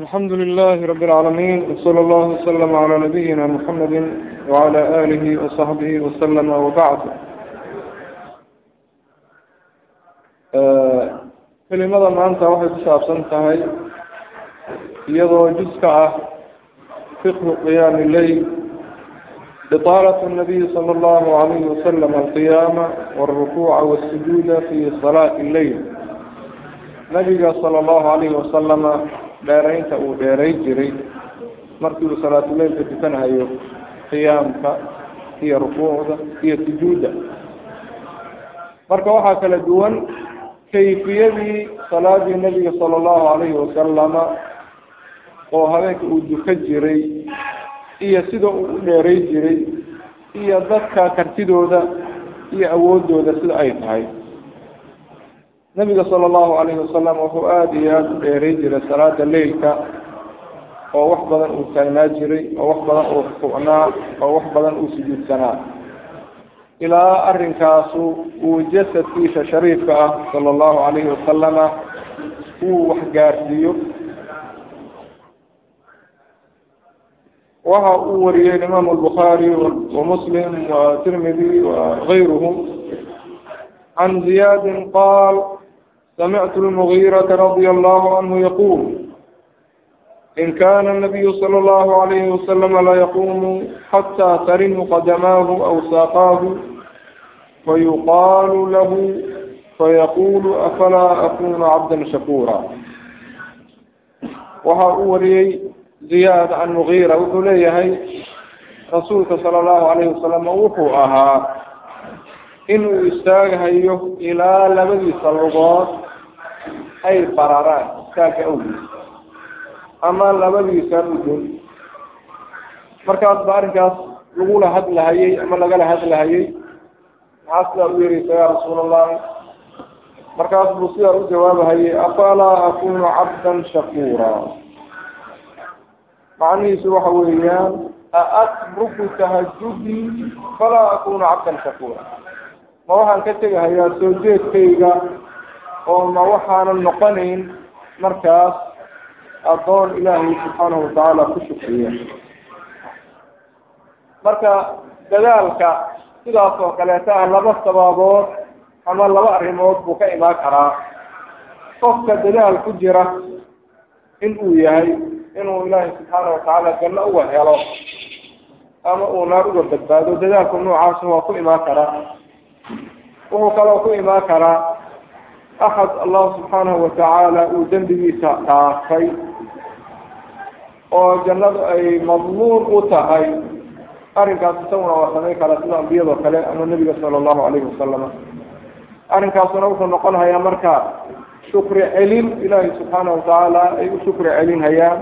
alxamdu lilahi rabi اlcaalamiin wsala allahu wslm cala nabiyina mxamedi wcala alihi wasaxbihi waslama wabacd eh, kelimada maanta waxay ku saabsan tahay iyadoo juska ah fiqhu qiyaami leyl bطaalat الnabiy slى اllahu alayhi wasalam alqiyaama wاlrukuuca wاsujuuda fi salaati اleyl nabiga salى اllahu alayhi wasalama dheeraynta uu dheeray jiray markii uu salaatuleilka tukanahayo qiyaamka iyo rukuucda iyo sujuudda. Marka waxaa kala duwan kayfiyadii salaadii nebiga sala allahu calayhi wasalama oo habeenka uu duka jiray iyo sida uu u dheeray jiray iyo dadka kartidooda iyo awoodooda sida ay tahay nabiga sala allahu calayhi wasalam wuxuu aada iyo aada u dheeray jiray salaada leilka oo wax badan uu taagnaa jiray oo wax badan uu rukucnaa oo wax badan uu sujuudsanaa. Ilaa arrinkaasu uu jasadkiisa shariifka ah sala allahu calayhi wasalama uu wax gaarsiiyo. Waxa uu wariyey imaamu albukhaari wa muslim wa tirmidi wa gayruhu can ziyaadi qaal سمعت المغيرة رضي الله عنه يقول إن كان النبي صلى الله عليه وسلم لا يقوم حتى ترن قدماه أو ساقاه فيقال له فيقول أفلا أكون عبدا شكورا وها أولي زياد عن مغيرة وحليه رسولك صلى الله عليه وسلم وحوءها إنه يستاغهيه إلى لبدي صلوات ay bararaan istaagga awgiis ama labadiisa dhudun markaas ba arrinkaas lagula hadlahayay ama lagala hadlahayay maxaa sidaa u yeeraysa yaa rasuul allahi markaas buu sidaa u jawaabahayay afalaa akunu cabdan shakuura? Macnihiisu waxa weeyaan aatruku tahajudii falaa akunu cabdan shakuura. Ma waxaan ka tegahayaa soo jeedkayga oo ma waxaanan noqonayn markaas addoon ilaahay subxaanahu watacaala ku shukriya. Marka dadaalka sidaas oo kaleeta ah laba sababood ama laba arrimood buu ka imaan karaa. Qofka dadaal ku jira in uu yahay inuu ilaahay subxaana watacaala janno uga helo ama uu naar uga badbaado dadaalka noocaasa waa ku imaan karaa. Wuxuu kaloo ku imaan karaa axad allah subxaanahu watacaala uu dembigiisa dhaafay oo jannadu ay madmuun u tahay arrinkaas isaguna waa samayn karaa sida ambiyadoo kale ama nebiga sala allahu calayhi wasalama arrinkaasuna wuxuu noqon hayaa marka shukri celin ilaahay subxaanahu watacaala ay u shukri celin hayaan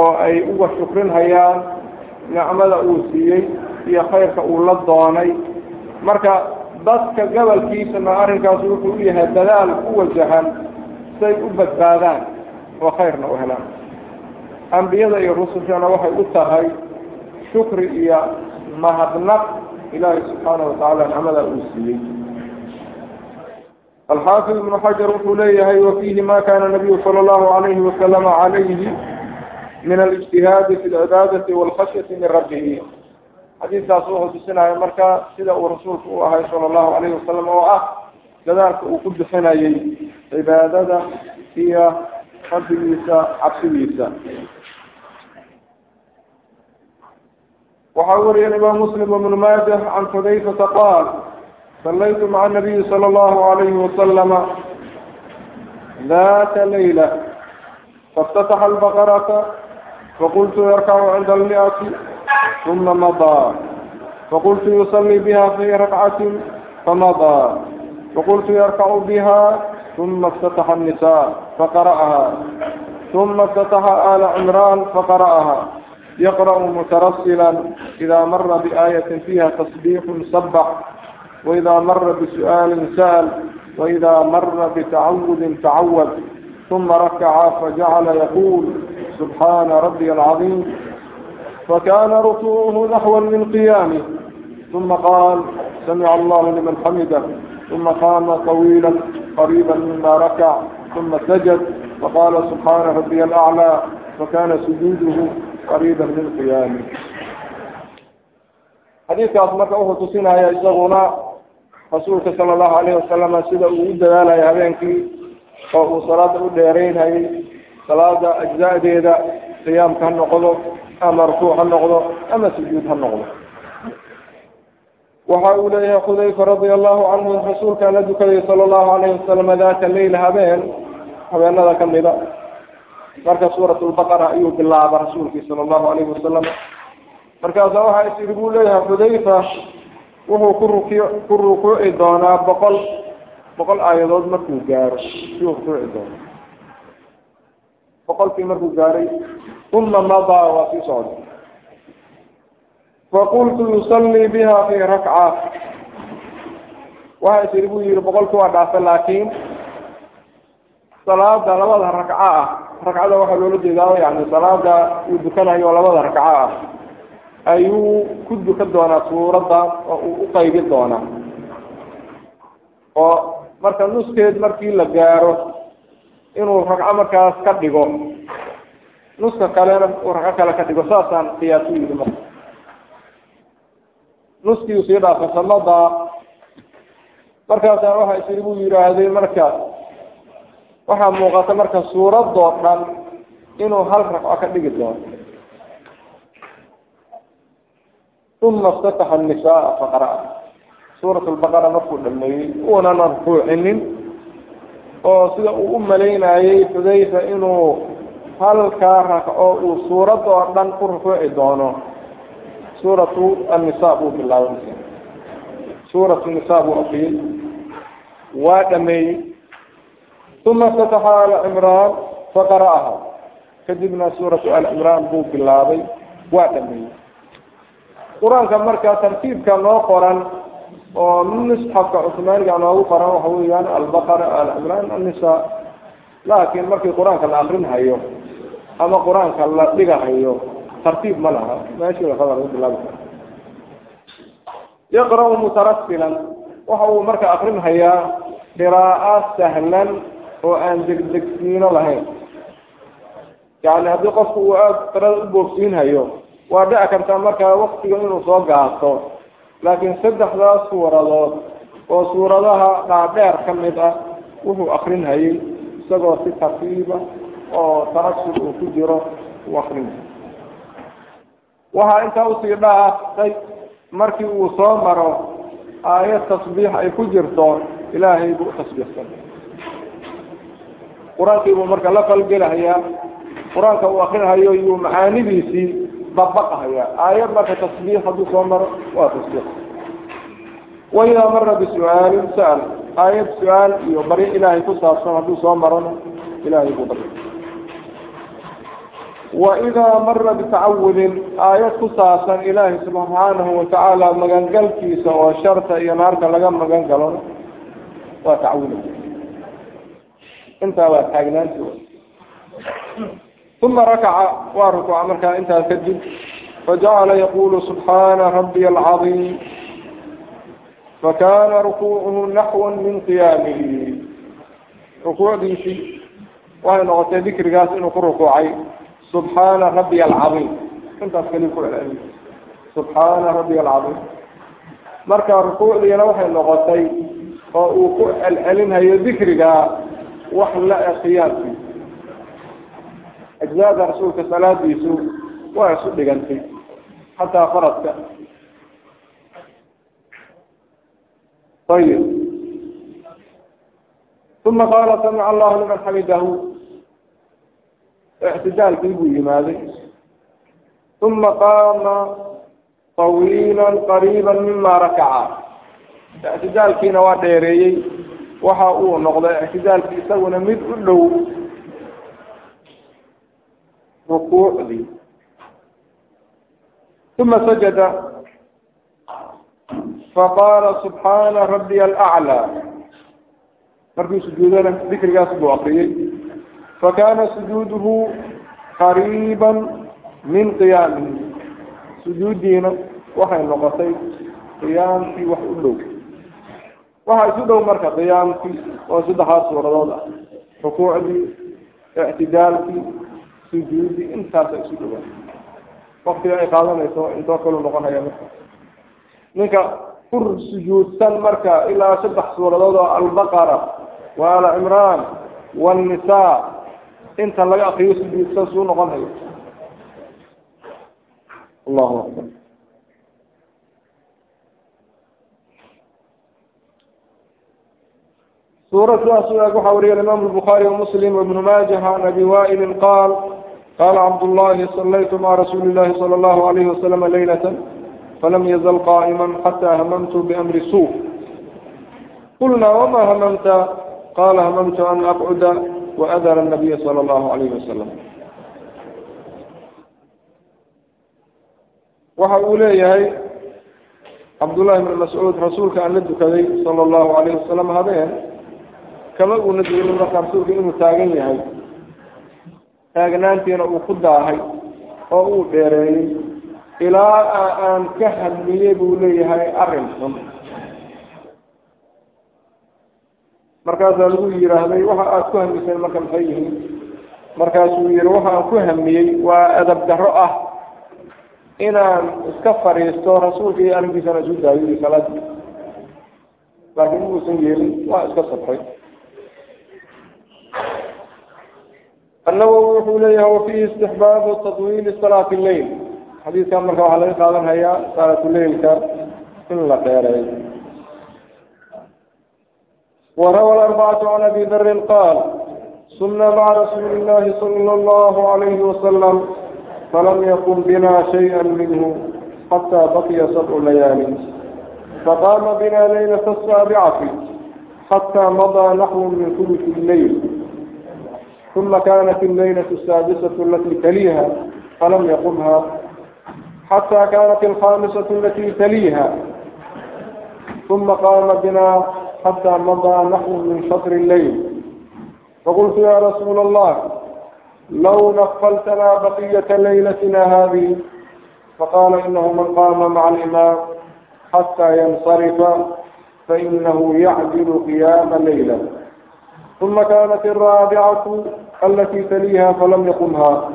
oo ay uga shukrin hayaan nicmada uu siiyey iyo khayrka uu la doonay marka dadka gobolkiisana arrinkaas wuxuu u yahay dadaal ku wajahan say u badbaadaan oo khayrna u helaan. Ambiyada iyo rusushana waxay u tahay shukri iyo mahadnaq ilaahay subxaanahu watacaala nicmada uu siiyey. Alxaafid ibnu xajar wuxuu leeyahay wafiihi ma kana nabiyu sala allahu alayhi wasalama calayhi min alijtihaadi fi lcibaadati walkhashyati min rabbihi xadiiskaas wuxuu tusinaya marka sida uu rasuulku u ahay sala allahu alayhi wasalam oo ah dadaalka uu ku bixinayay cibaadada iyo rabbigiisa cabsigiisa. Waxaa wariya imaam muslim ibnu maajah can xudayfata qaal sallaytu maca nabiyi sala allahu alayhi wasalama data layla faاftataxa albaqarata faqultu yarkacu cinda almiati uma madaa faqultu yusalii biha fii rakcati famadaa faqultu yarkacu biha uma اftataxa الnisa faqara'aha uma اftataxa al cimraan faqara'aha yaqra'u mutarasila ida mara biaayati fiiha tasbiixu sabax waida mara bisu'aali sa'al waida mara bitacawudi tacawad uma rakaca fajacala yaqul subxaana rabiy alcaظiim فكان ركوعه نحوا من قيامه ثم قال سمع الله لمن حمده. ثم قام طويلا قريبا مما ركع. ثم سجد. فقال سبحان ربي الأعلى. فكان سجوده قريبا من قيامه xadiidkaas marka wuxuu tusinaya isaguna rasuulka sala allahu alayhi wasalama sida uu u dadaalaya habeenkii oo uu salaada u dheeraynayay salaada ajzaadeeda siyaamka ha noqdo ama rukuuc ha noqdo ama sujuud ha noqdo. Waxa uu leeyahay xudayfa radia allahu canhu rasuulkaa la dukaday sala allahu alayhi wasalama daata leyl habeen habeenada kamida marka suurat lbaqara ayuu bilaaba rasuulkii sala allahu alayhi wasalam markaasa waxaa is iri buu leeyahay xudayfa wuxuu ku ruki ku rukuuci doonaa boqol boqol aayadood markuu gaaro. Siyuu rukuuci doonaa boqolkii markuu gaaray uma madaa waa sii socday faqultu yusallii biha fi rakca waxa is iri buu yihi boqolkii waa dhaafa laakiin salaada labada ragco ah. Ragcada waxaa loola jeedaa yani salaada uu dukanayo labada ragco ah. Ayuu ku dukan doonaa suuradda oo uu uqaybi doonaa. Oo marka nuskeed markii la gaaro inuu ragco markaas ka dhigo. Nuska kalena uu ragco kale ka dhigo saasaan qiyaas u marka nuskii uu sii dhaafay saladaa markaasaa waxaa isiri buu yidhaahday markaas waxaa muuqata marka suuradoo dhan inuu hal ragco ka dhigi doono. Uma iftataxa nisaaa faqra-a. Markuu dhameeyey uunan arfuucinin oo sida uu u malaynayey xudayfa inuu halkaa ragco uu suuradda oo dhan ku rukuuci doono. Suuratu annisa buu bilaabay suuratu nisa buu akriyey waa dhameeyey. Uma اftataxa alcimraan faqara'aha kadibna suuratu alcimraan buu bilaabay. Waa dhameeyey. Qur'aanka marka tartiibka noo qoran oo musxafka cusmaaniga noogu qoran waxa weeyaan albaqara alcimraan annisa laakiin markii qur'aanka la akrinhayo ama qur'aanka la dhigahayo tartiib ma laha. Meeshii waxaba laga bilaabi kara yaqra-u mutarasilan waxa uu marka akrinhayaa qiraa'o sahlan oo aan degdegsiino lahayn. Yani haddii qofku uu aada qirada u boogsiinhayo waa dhici kartaa markaa waktiga inuu soo gaato laakiin saddexdaas suuradood oo suuradaha dhaadheer ka mid ah wuxuu akrinhayay isagoo si tartiiba oo tarasul uu ku jiro u akrinhay waxaa intaa u sii dhaaftay markii uu soo maro aayad tasbiix ay ku jirto ilaahay buu tasbiixsan qur'aankii buu marka la falgelahayaa qur'aanka uu akrinhayo iyuu macaanidiisii dabaqahaya aayad marka tasbiix hadduu soo maro waa tasbiix. Waidaa mara bisu'aalin sa'al. Aayad su'aal iyo baryo ilaahay ku saabsan hadduu soo marona ilahay buu barya waidaa mara bitacawudin aayad ku saabsan ilaahay subxaanahu watacaala magangalkiisa oo sharta iyo naarta laga magan galona waa tacawuda intaa waa taagnaanti uma rakaca waa rukuuca markaa intaas kadib fajacala yaqulu subxaana rabiy alcadiim fakana rukuucuhu naxwa min qiyaamihi rukuucdiisii waxay noqotay dikrigaas inuu ku rukuucay subxaana rabiy alcadiim intaas kali ku celceliy subxaana rabiy alcadiim marka rukuucdiina waxay noqotay oo uu ku celcelinhayo dikrigaa wax la qiyaamkii ajzaada rasuulka salaadiisu waa isu dhigantay xataa faradka ayib uma qaala samica allahu liman xamidahu ictidaalkii buu yimaaday uma qaama طawiila qariiba mima rakaca ictidaalkiina waa dheereeyey waxa uu noqday ictidaalkii isaguna mid u dhow rukuucdii uma sajada faqaala subxaana rabiy alaclى markuu sujuudana dikrigaas buu akriyey fakana sujuuduhu qariiba min qiyaamihi sujuudiina waxay noqotay qiyaamkii wax u dhow waxaa isu dhow marka qiyaamkii oo saddexaas suuradood ah rukuucdii ictidaalkii sujuudi intaasa isu dhawaa waktiga ay qaadanayso intoo kalu noqonaya marka. Ninka kur sujuudsan marka ilaa saddex suuradood oo albaqara wa ala cimraan waannisaa inta laga akriyo sujuudsan suu noqonhayo allahu akbar. Suurad sidaas waxa wariya imaam bukhari wamuslim wabnu maaja an abi wailin qaal qala cabdالlahi صlaytu mع rasuuli الlahi slى الlahu عalyه وasلم laylaة falam yazl qائma xatى hamamtu bأmri suf qulna wma hamamta qala hamamtu an aqcuda وأdr النabiy slى الlahu عalyه وasلم waxa uu leeyahay cabdالlahi بn mascuud rasuulka aan la dukaday salى الlahu عalyه wasalam habeen kama uuna duulin marka rasuulka inuu taagan yahay taagnaantiina uu ku daahay oo uu dheereeyey ilaa aan ka hadliyey buu leeyahay arrin xun. Markaasaa lagu yidhaahday waxa aada ku hamiseen marka maxay yihiin? Markaasuu yihi waxa aan ku hamiyey waa adab darro ah inaan iska fadhiisto rasuulka iyo arrinkiisana isu daayo iyo salaadii. Laakiin muusan yeelin waa iska sabray النwwي wuxuu leeyahay وفيhi استحbاabu تطwيل صلاaة الleyl xadiidkan marka waxaa laga qaadanhayaa salaatleilka in la dheereey وrawى الأربcaة عن أbي dri qاal sمna mعa رasuuli الlahi صلى الله عليه وسلم falam ykن bna شhayئa minh حatى bakya سبع لayaal faqاma bna laylaة الساaبcaةi حatى مضى نحو min ثلث الleyl ثم كانت الليلة السادسة التي تليها فلم يقمها حتى كانت الخامسة التي تليها ثم قام بنا حتى مضى نحو من شطر الليل فقلت يا رسول الله لو نقلتنا بقية ليلتنا هذه فقال إنه من قام مع الإمام حتى ينصرف فإنه يعدل قيام ليلة ثم كانت الرابعة التي تليها فلم يقمها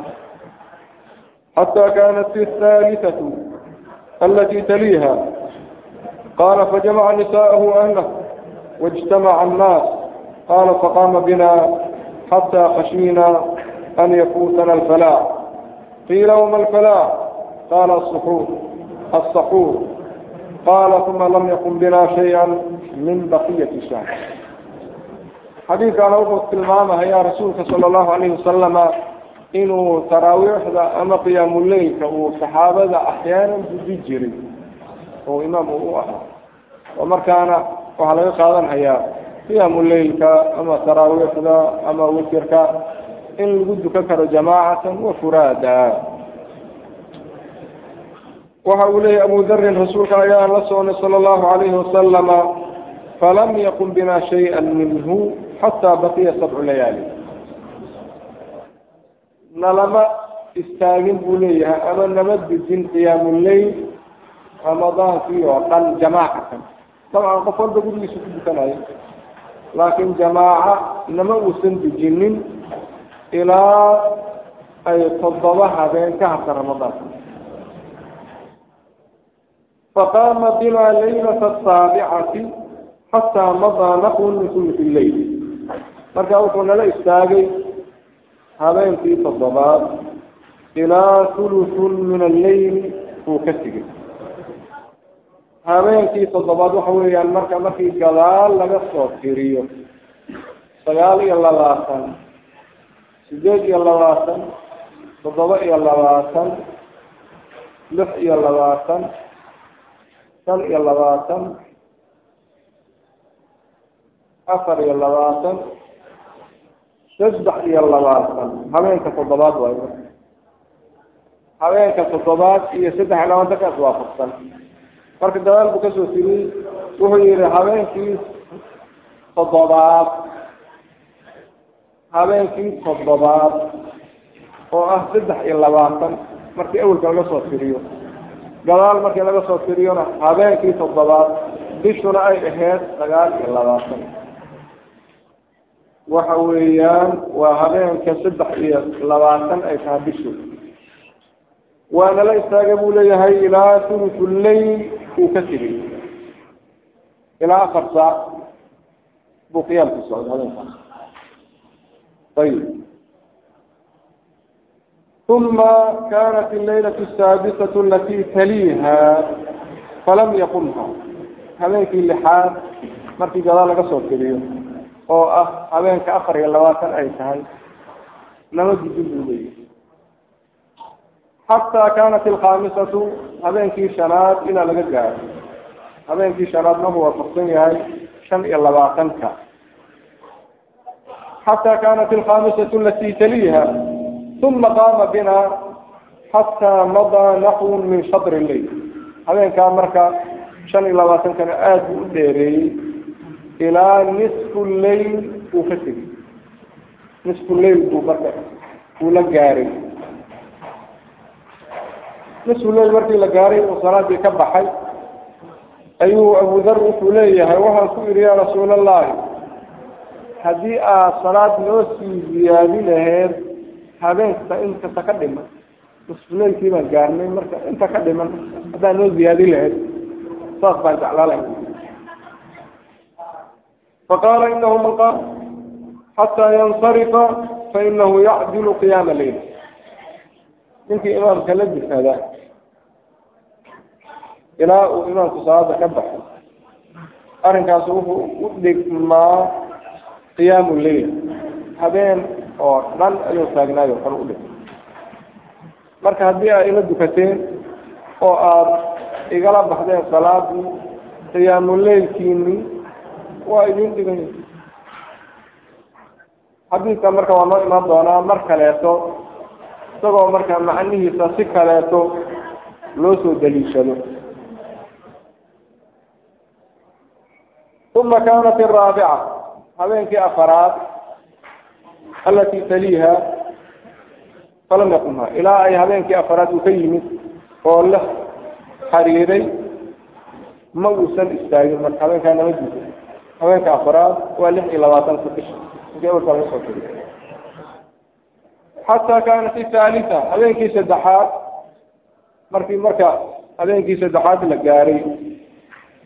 حتى كانت في الثالثة التي تليها قال فجمع نساءه أهله واجتمع الناس قال فقام بنا حتى خشينا أن يفوتنا الفلاح قيل وما الفلاح قال الصحور الصحور قال ثم لم يقم بنا شيئا من بقية الشهر xadiidkaana wuxuu tilmaamahayaa rasuulka sala allahu calayhi wasalama inuu taraawiixda ama qiyaamuleylka uu saxaabada axyaanan guji jiray oo imaam uu u ahaa. Oo markaana waxaa laga qaadanhayaa qiyaamuleylka ama taraawiixda ama witirka in lagu dukan karo jamaacatan wa furaada. Waxa uu leeyahy abu darin rasuulka ayaan la soonay sala allahu calayhi wasalama falam yakun bina shayئa minhu xataa baqiya sabcu layaali. Nalama istaagin buu leeyahay ama nama dejin qiyaamuleyl ramadaankii oo dhan jamaacatan dabcan qof walba gurigiisa ku dukanayo laakiin jamaaca nama uusan dejinin ilaa ay toddoba habeen ka harta ramadaanka faqaama bina laylata asaabicati xataa madaa naqun min sulfi leyl marka wuxuu nala istaagay habeenkii toddobaad ilaa thuluthun min alleyl uu ka tegay. Habeenkii toddobaad waxa weeyaan marka markii gadaal laga soo tiriyo sagaal iyo labaatan sideed iyo labaatan toddoba iyo labaatan lix iyo labaatan shan iyo labaatan afar iyo labaatan saddex iyo labaatan habeenka toddobaad waayo habeenka toddobaad iyo saddex iyo labaatankaas waafaqsan marka gadaal buu ka soo tiriyey wuxuu yihi habeenkii toddobaad habeenkii toddobaad oo ah saddex iyo labaatan markii awelka laga soo tiriyo. Gadaal markii laga soo tiriyona habeenkii toddobaad bishuna ay ahayd sagaal iyo labaatan waxa weeyaan waa habeenka saddex iyo labaatan ay tahay bishu waana la istaagay buu leeyahay ilaa thuluthu leyl uu ka tegay ilaa afar saac buu qiyaamku socday habeenkaas ayib uma kanat allaylaة الsaadisة alati taliha falam yaqumha habeenkii lixaad markii gadaal laga soo tiriyo oo ah habeenka afar iyo labaatan ay tahay lama gudin buu leeyahay. Xataa kanat alkhamisatu habeenkii shanaad ilaa laga gaaro. Habeenkii shanaadna uu waafaqsan yahay shan iyo labaatanka. Xataa kanat alkhamisatu alati taliha uma qaama bina xataa madaa naxwu min shadri leyl habeenkaa marka shan iyo labaatankana aada buu u dheereeyey ilaa nisfu leyl uu ka tegey. Nisfu leyl buu marka uu la gaaray. Nisfu leyl markii la gaaray uu salaadii ka baxay ayuu abudar wuxuu leeyahay waxaan ku idhi yaa rasuul allahi haddii aad salaad noo sii ziyaadi laheed habeenkasta inkasta ka dhiman nisfuleylkii baan gaarnay marka inta ka dhiman haddaan noo ziyaadi lahayd saas baan jeclaalay faqaala inahu man qaal xataa yansarifa fainahu yacdilu qiyaama leyl ninkii imaamka la dukada ilaa uu imaamku salaada ka baxo arrinkaas wuxuu u dhigmaa qiyaamu leyl habeen oo dhan ayuu taagnaayo kale u dhigma marka haddii ay ila dukateen oo aada igala baxdeen salaadii qiyaamuleylkiini waa idin dhiganya xadiidka marka waa noo imaan doonaa mar kaleeto isagoo marka macnihiisa si kaleeto loo soo daliishado. Uma kanat araabica habeenkii afaraad alati taliha falam yaqumha ilaa ay habeenkii afaraad uu ka yimid oo la xariiray ma uusan istaagin marka habeenkaa nama diido habeenka afaraad waa lix iyo labaatanka bisha intii awalka laga soo xataa kanat ithaalitha habeenkii saddexaad markii marka habeenkii saddexaad la gaaray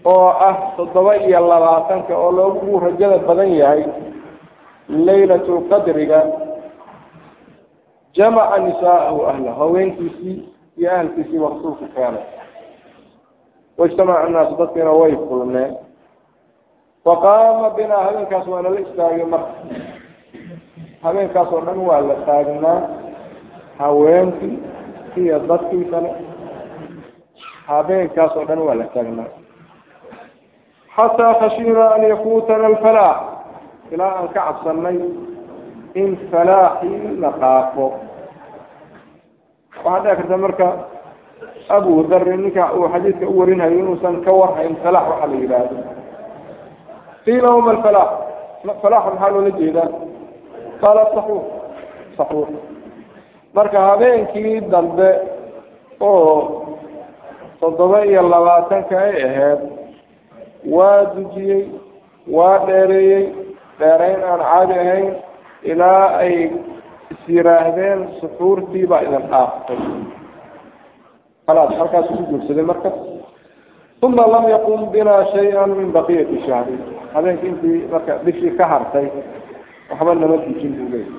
oo ah toddoba iyo labaatanka oo loogu rajada badan yahay laylatu qadriga jamaca nisaahu ahla haweenkiisii iyo ahalkiisii ba rasuulku keenay. Waijtamaca annaasu dadkiina way kulmeen faqaama binaa habeenkaas waa nala istaagay marka habeenkaas oo dhan waa la taagnaa haweenkii iyo dadkii kale habeenkaas oo dhan waa la taagnaa xataa khashiinaa an yafuutana alfalaax ilaa aan ka cabsanay in falaaxii la qaafo waxaa dhici karta marka abu dari ninka uu xadiidka u warinayo inuusan ka warhayn falaax waxaa la yidhaahdo qiila wama alfalaax falaax maxaa loola jeedaa? Qaala saxuur. Saxuur. Marka habeenkii dambe oo toddoba iyo labaatanka ay ahayd waa dujiyey waa dheereeyey dheerayn aan caadi ahayn ilaa ay is yiraahdeen suxuurtii baa idin dhaaftay khalaas halkaas ku guursaday marka uma lam yaqum binaa shaya min baqiyati shahri habeenki intii marka bishii ka hartay waxba nama dujin buu leeyay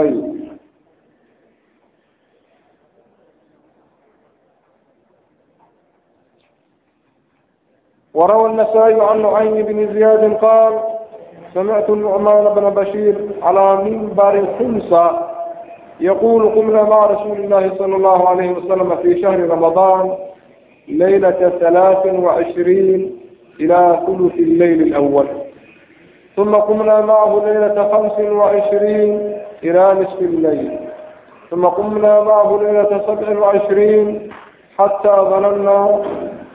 ayib وروى النسائي عن نعيم بن زياد قال سمعت النعمان بن بشير على منبر خمسة يقول قمنا مع رسول الله صلى الله عليه وسلم في شهر رمضان ليلة ثلاث وعشرين إلى ثلث الليل الأول ثم قمنا معه ليلة خمس وعشرين إلى نصف الليل ثم قمنا معه ليلة سبع وعشرين حتى ظننا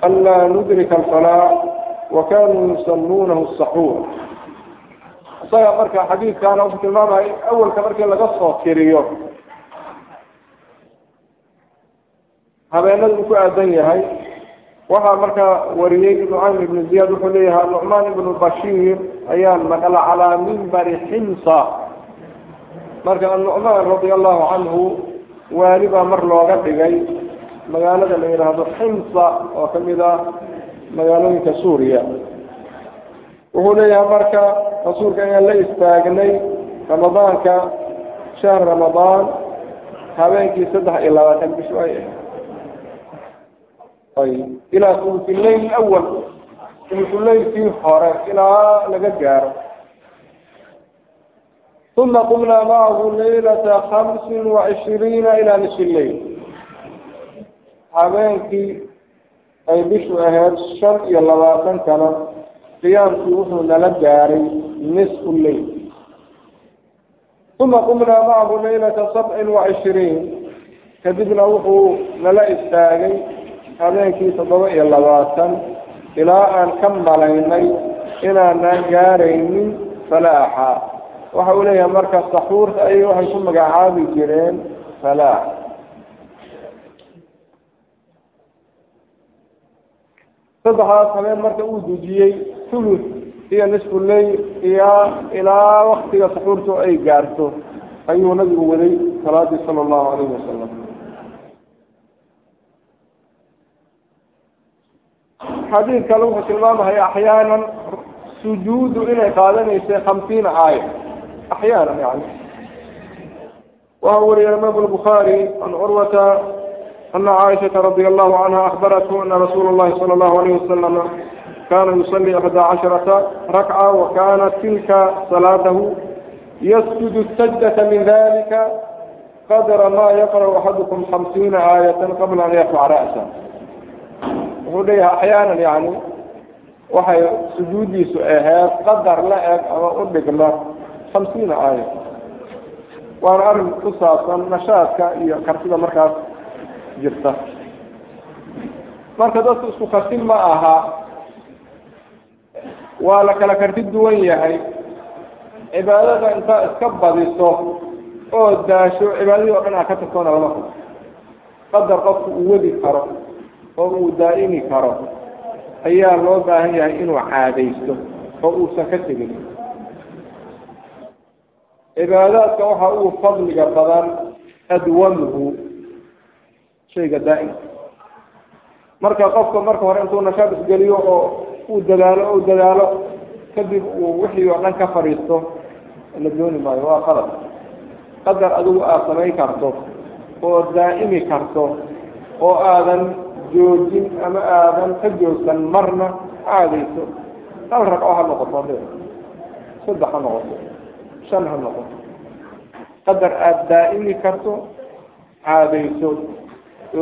ألا ندرك الصلاة وكانوا يصلونه السحور isaga marka xadiidkaana wuxuu tilmaamaya awalka markii laga soo tiriyo habeenada uu ku aadan yahay waxaa markaa wariyey nucaym ibnu ziyaad wuxuu leeyahay nucmaan ibnu bashiir ayaan maqla calaa mimbari ximsa. Marka annucmaan radia allahu canhu waali baa mar looga dhigay magaalada la yidhaahdo ximsa oo ka mid ah magaalooyinka suuriya. Wuxuu leeyahay marka rasuulka ayaan la istaagnay ramadaanka shahr ramadaan habeenkii saddex iyo labaatan bish ay ay ilaa sulsuleyl awal sulsuleylkii hore ilaa laga gaaro. Uma qumnaa macahu laylata hamsin wacishriina ilaa nisfi leyl habeenkii ay bishu ahayd shan iyo labaatankana qiyaamkii wuxuu nala gaaray nisfu leyl uma qumnaa macahu laylata sabcin wacishriin kadibna wuxuu nala istaagay habeenkii toddoba iyo labaatan ilaa aan ka malaynay inaanaan gaaraynin falaaxa waxa uu leeyahay marka saxuurta ayay waxay ku magacaabi jireen falaax saddexdaas habeen marka uu dujiyey thuluth iyo nisfu leyl iyo ilaa waktiga saxuurtu ay gaarto ayuu nabigu waday salaadii sala allahu alayhi wasalam xadiid kale wuxuu tilmaamahaya axyaanan sujuudu inay qaadanaysay hamsiina aaya axyaana yani waxa wariya imaam الbخarي an curwata ana caaishaةa radi allahu canha akbarathu ana rasuula اllahi salى اllahu alayh wasalam kana yusalii ixdaa casharata rakca wakanat tilka salaatahu yasjud sajdata min dalika qadra ma yaqrأ axadukum hamsiina aayata qabla an yarfac ra'sa wuxuu leeyahay axyaanan yani waxay sujuudiisu ahayd qadar la eg ama u dhigma hamsiina aaya waana arrin ku saabsan nashaadka iyo kartida markaas jirta. Marka dadku isku kartin ma aha waa la kala karti duwan yahay. Cibaadada intaa iska badiso oo daasho cibaadadii o dhan aa ka tagtoona lama furo qadar qofku uu wadi karo oo uu daa'imi karo ayaa loo baahan yahay inuu caadaysto oo uusan ka tegin. Cibaadaadka waxa uu fadliga badan adwamuhu shayga daa'im marka qofka marka hore intuu nashaad isgeliyo oo uu dadaalo o dadaalo kadib uu wixii oo dhan ka fadhiisto la dooni maayo waa qalad qadar adigu aada samayn karto oo daa'imi karto oo aadan joojin ama aadan ka joogsan marna caadayso hal ragco ha noqoto de saddex ha noqoto. Shan ha noqoto. Qadar aada daa'imi karto caadayso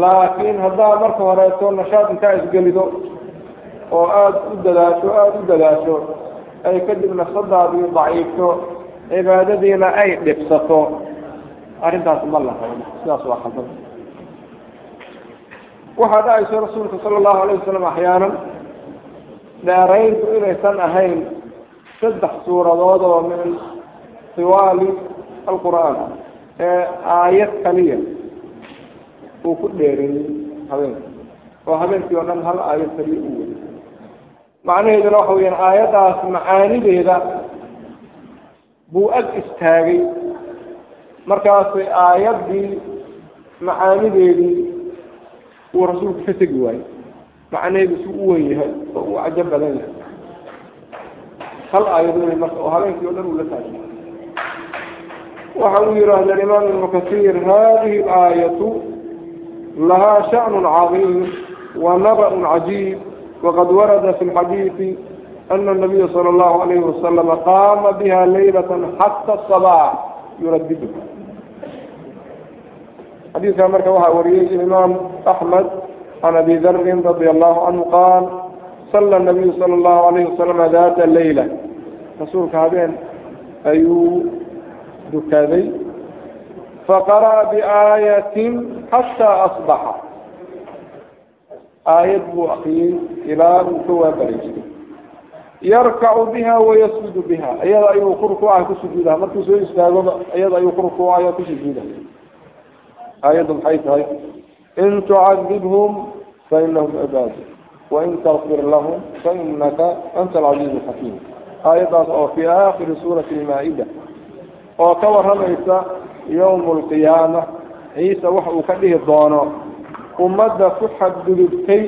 laakiin haddaa marka horeeto nashaad intaa isgelido oo aada u dadaasho aada u dadaasho ay kadib nafsadaadii daciifto cibaadadiina ay dhibsato. Arrintaas ma laha sidaas waa khaldan waxaa dhacayso rasuulka sala allahu alayh wasalam axyaanan dheerayntu inaysan ahayn saddex suuradood oo min tiwaali alqur'aan ee aayad kaliya uu ku dheereeyey habeenka oo habeenkii oo dhan hal aayad kaliya u weli macnaheeduna waxa weyaan aayaddaas macaanideeda buu ag istaagay. Markaasay aayaddii macaanideedii uu rasuulku ka tegi waayo macnaheedu si u wen yahay oo uu cajo badan yahay. Hal aayad wey marka oo habeenkii o dhan uu la taagay. Waxa uu yihahda alimaam ibnu kasiir hadihi alaayatu lahaa sha'nu cadiim wa naba'un cajiib waqad warada fi lxadiidi ana nabiya sala allahu alayhi wasalama qaama biha laylata xata sabaax yuraddidu xadiidkaa marka waxaa wariyey imaam axmed can abi darin radia allahu canhu qaal sala nabiyu sala allahu alayhi wasalama data layla. Rasuulka habeen ayuu dukaday faqara'a biaayatin xataa asbaxa. Aayad buu akriyey ilaa uu ka waabaraystay yarkacu biha wayasjudu biha. Iyada ayuu ku rukuucaha ku sujuudaha markuu soo istaagoba iyada ayuu ku rukuucaya ku sujuudaha aayaddu maxay tahay in tucadibhum fainahum cibaadu wain takfir lahum fainaka anta alcaziiz alxakiim aayaddaas oo fii aakhiri suurati almaa-ida oo ka warramaysa yowmu alqiyaama ciise waxa uu ka dhihi doono ummadda ku xadgudubtay